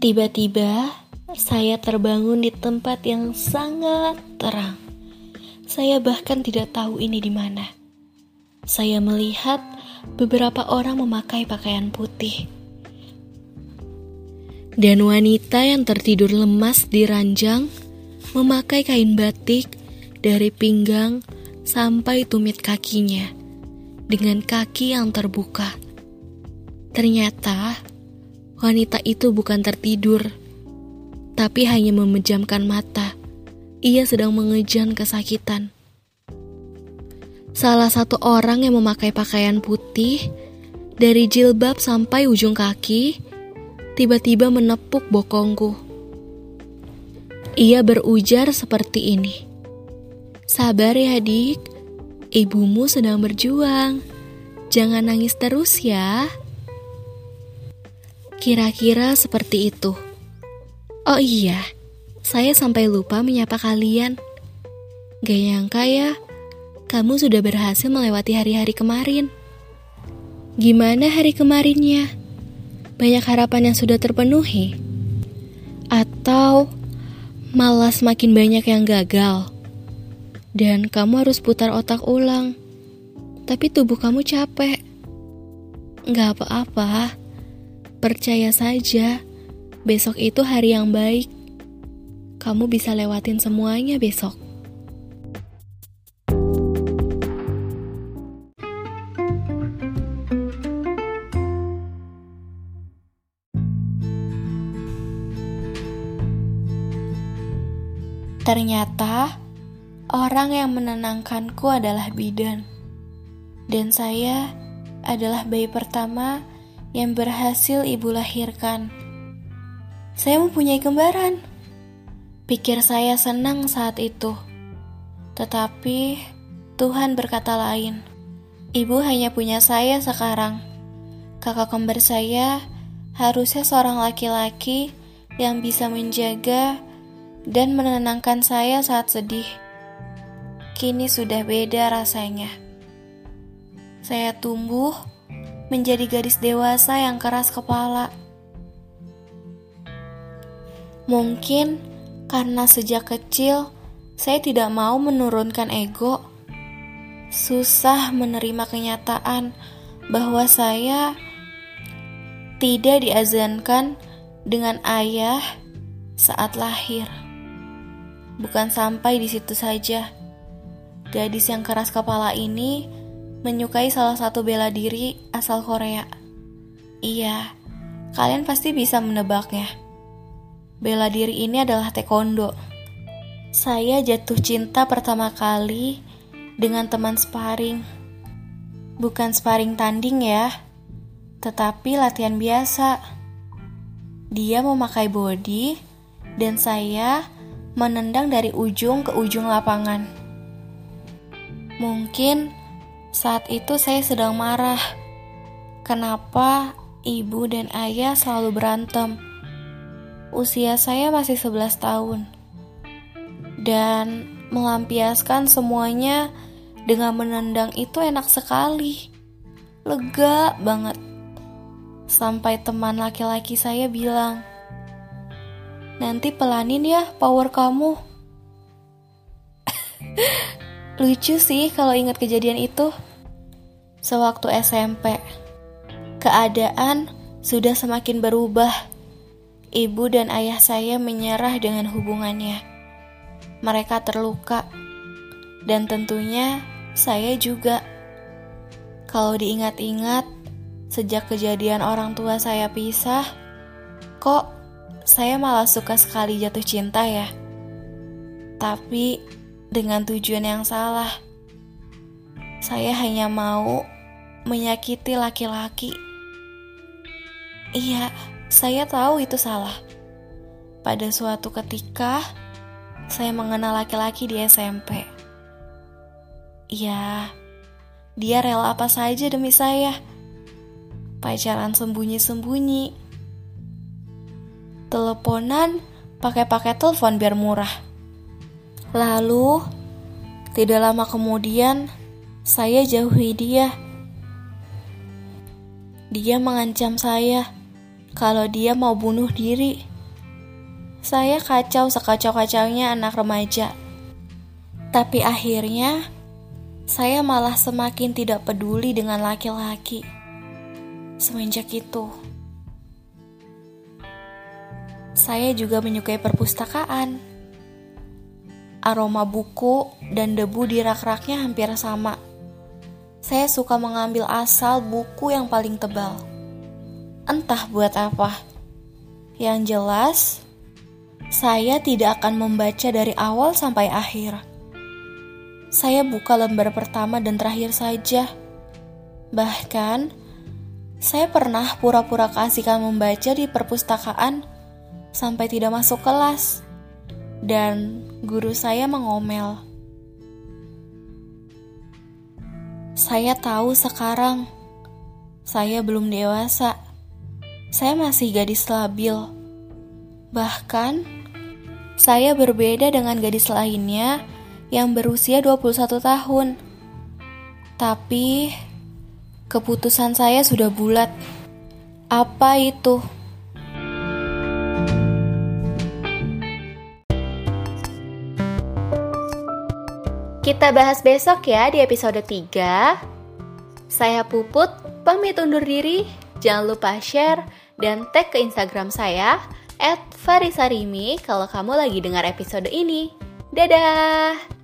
Tiba-tiba, saya terbangun di tempat yang sangat terang. Saya bahkan tidak tahu ini di mana. Saya melihat beberapa orang memakai pakaian putih. Dan wanita yang tertidur lemas di ranjang memakai kain batik dari pinggang sampai tumit kakinya dengan kaki yang terbuka. Ternyata wanita itu bukan tertidur, tapi hanya memejamkan mata. Ia sedang mengejan kesakitan. Salah satu orang yang memakai pakaian putih dari jilbab sampai ujung kaki tiba-tiba menepuk bokongku. Ia berujar seperti ini. Sabar ya, Dik. Ibumu sedang berjuang. Jangan nangis terus ya. Kira-kira seperti itu. Oh iya, saya sampai lupa menyapa kalian. Gak nyangka ya, kamu sudah berhasil melewati hari-hari kemarin. Gimana hari kemarinnya? Banyak harapan yang sudah terpenuhi? Atau malah semakin banyak yang gagal? dan kamu harus putar otak ulang. Tapi tubuh kamu capek. Gak apa-apa, percaya saja. Besok itu hari yang baik. Kamu bisa lewatin semuanya besok. Ternyata Orang yang menenangkanku adalah bidan, dan saya adalah bayi pertama yang berhasil ibu lahirkan. Saya mempunyai kembaran. Pikir saya senang saat itu, tetapi Tuhan berkata lain. Ibu hanya punya saya sekarang. Kakak kembar saya harusnya seorang laki-laki yang bisa menjaga dan menenangkan saya saat sedih kini sudah beda rasanya. Saya tumbuh menjadi gadis dewasa yang keras kepala. Mungkin karena sejak kecil saya tidak mau menurunkan ego. Susah menerima kenyataan bahwa saya tidak diazankan dengan ayah saat lahir. Bukan sampai di situ saja Gadis yang keras kepala ini menyukai salah satu bela diri asal Korea. Iya, kalian pasti bisa menebaknya. Bela diri ini adalah taekwondo. Saya jatuh cinta pertama kali dengan teman sparring. Bukan sparring tanding ya, tetapi latihan biasa. Dia memakai body dan saya menendang dari ujung ke ujung lapangan. Mungkin saat itu saya sedang marah. Kenapa ibu dan ayah selalu berantem? Usia saya masih 11 tahun. Dan melampiaskan semuanya dengan menendang itu enak sekali. Lega banget. Sampai teman laki-laki saya bilang, "Nanti pelanin ya power kamu." Lucu sih kalau ingat kejadian itu. Sewaktu SMP, keadaan sudah semakin berubah. Ibu dan ayah saya menyerah dengan hubungannya. Mereka terluka, dan tentunya saya juga. Kalau diingat-ingat, sejak kejadian orang tua saya pisah, kok saya malah suka sekali jatuh cinta ya. Tapi dengan tujuan yang salah. Saya hanya mau menyakiti laki-laki. Iya, saya tahu itu salah. Pada suatu ketika, saya mengenal laki-laki di SMP. Iya, dia rela apa saja demi saya. Pacaran sembunyi-sembunyi. Teleponan pakai-pakai telepon biar murah Lalu, tidak lama kemudian, saya jauhi dia. Dia mengancam saya kalau dia mau bunuh diri. Saya kacau sekacau-kacaunya anak remaja. Tapi akhirnya, saya malah semakin tidak peduli dengan laki-laki. Semenjak itu, saya juga menyukai perpustakaan. Aroma buku dan debu di rak-raknya hampir sama. Saya suka mengambil asal buku yang paling tebal. Entah buat apa. Yang jelas, saya tidak akan membaca dari awal sampai akhir. Saya buka lembar pertama dan terakhir saja. Bahkan, saya pernah pura-pura keasikan membaca di perpustakaan sampai tidak masuk kelas, dan guru saya mengomel. Saya tahu sekarang, saya belum dewasa. Saya masih gadis labil. Bahkan, saya berbeda dengan gadis lainnya yang berusia 21 tahun. Tapi keputusan saya sudah bulat. Apa itu? Kita bahas besok ya di episode 3. Saya Puput, pamit undur diri. Jangan lupa share dan tag ke Instagram saya Farisarimi kalau kamu lagi dengar episode ini. Dadah!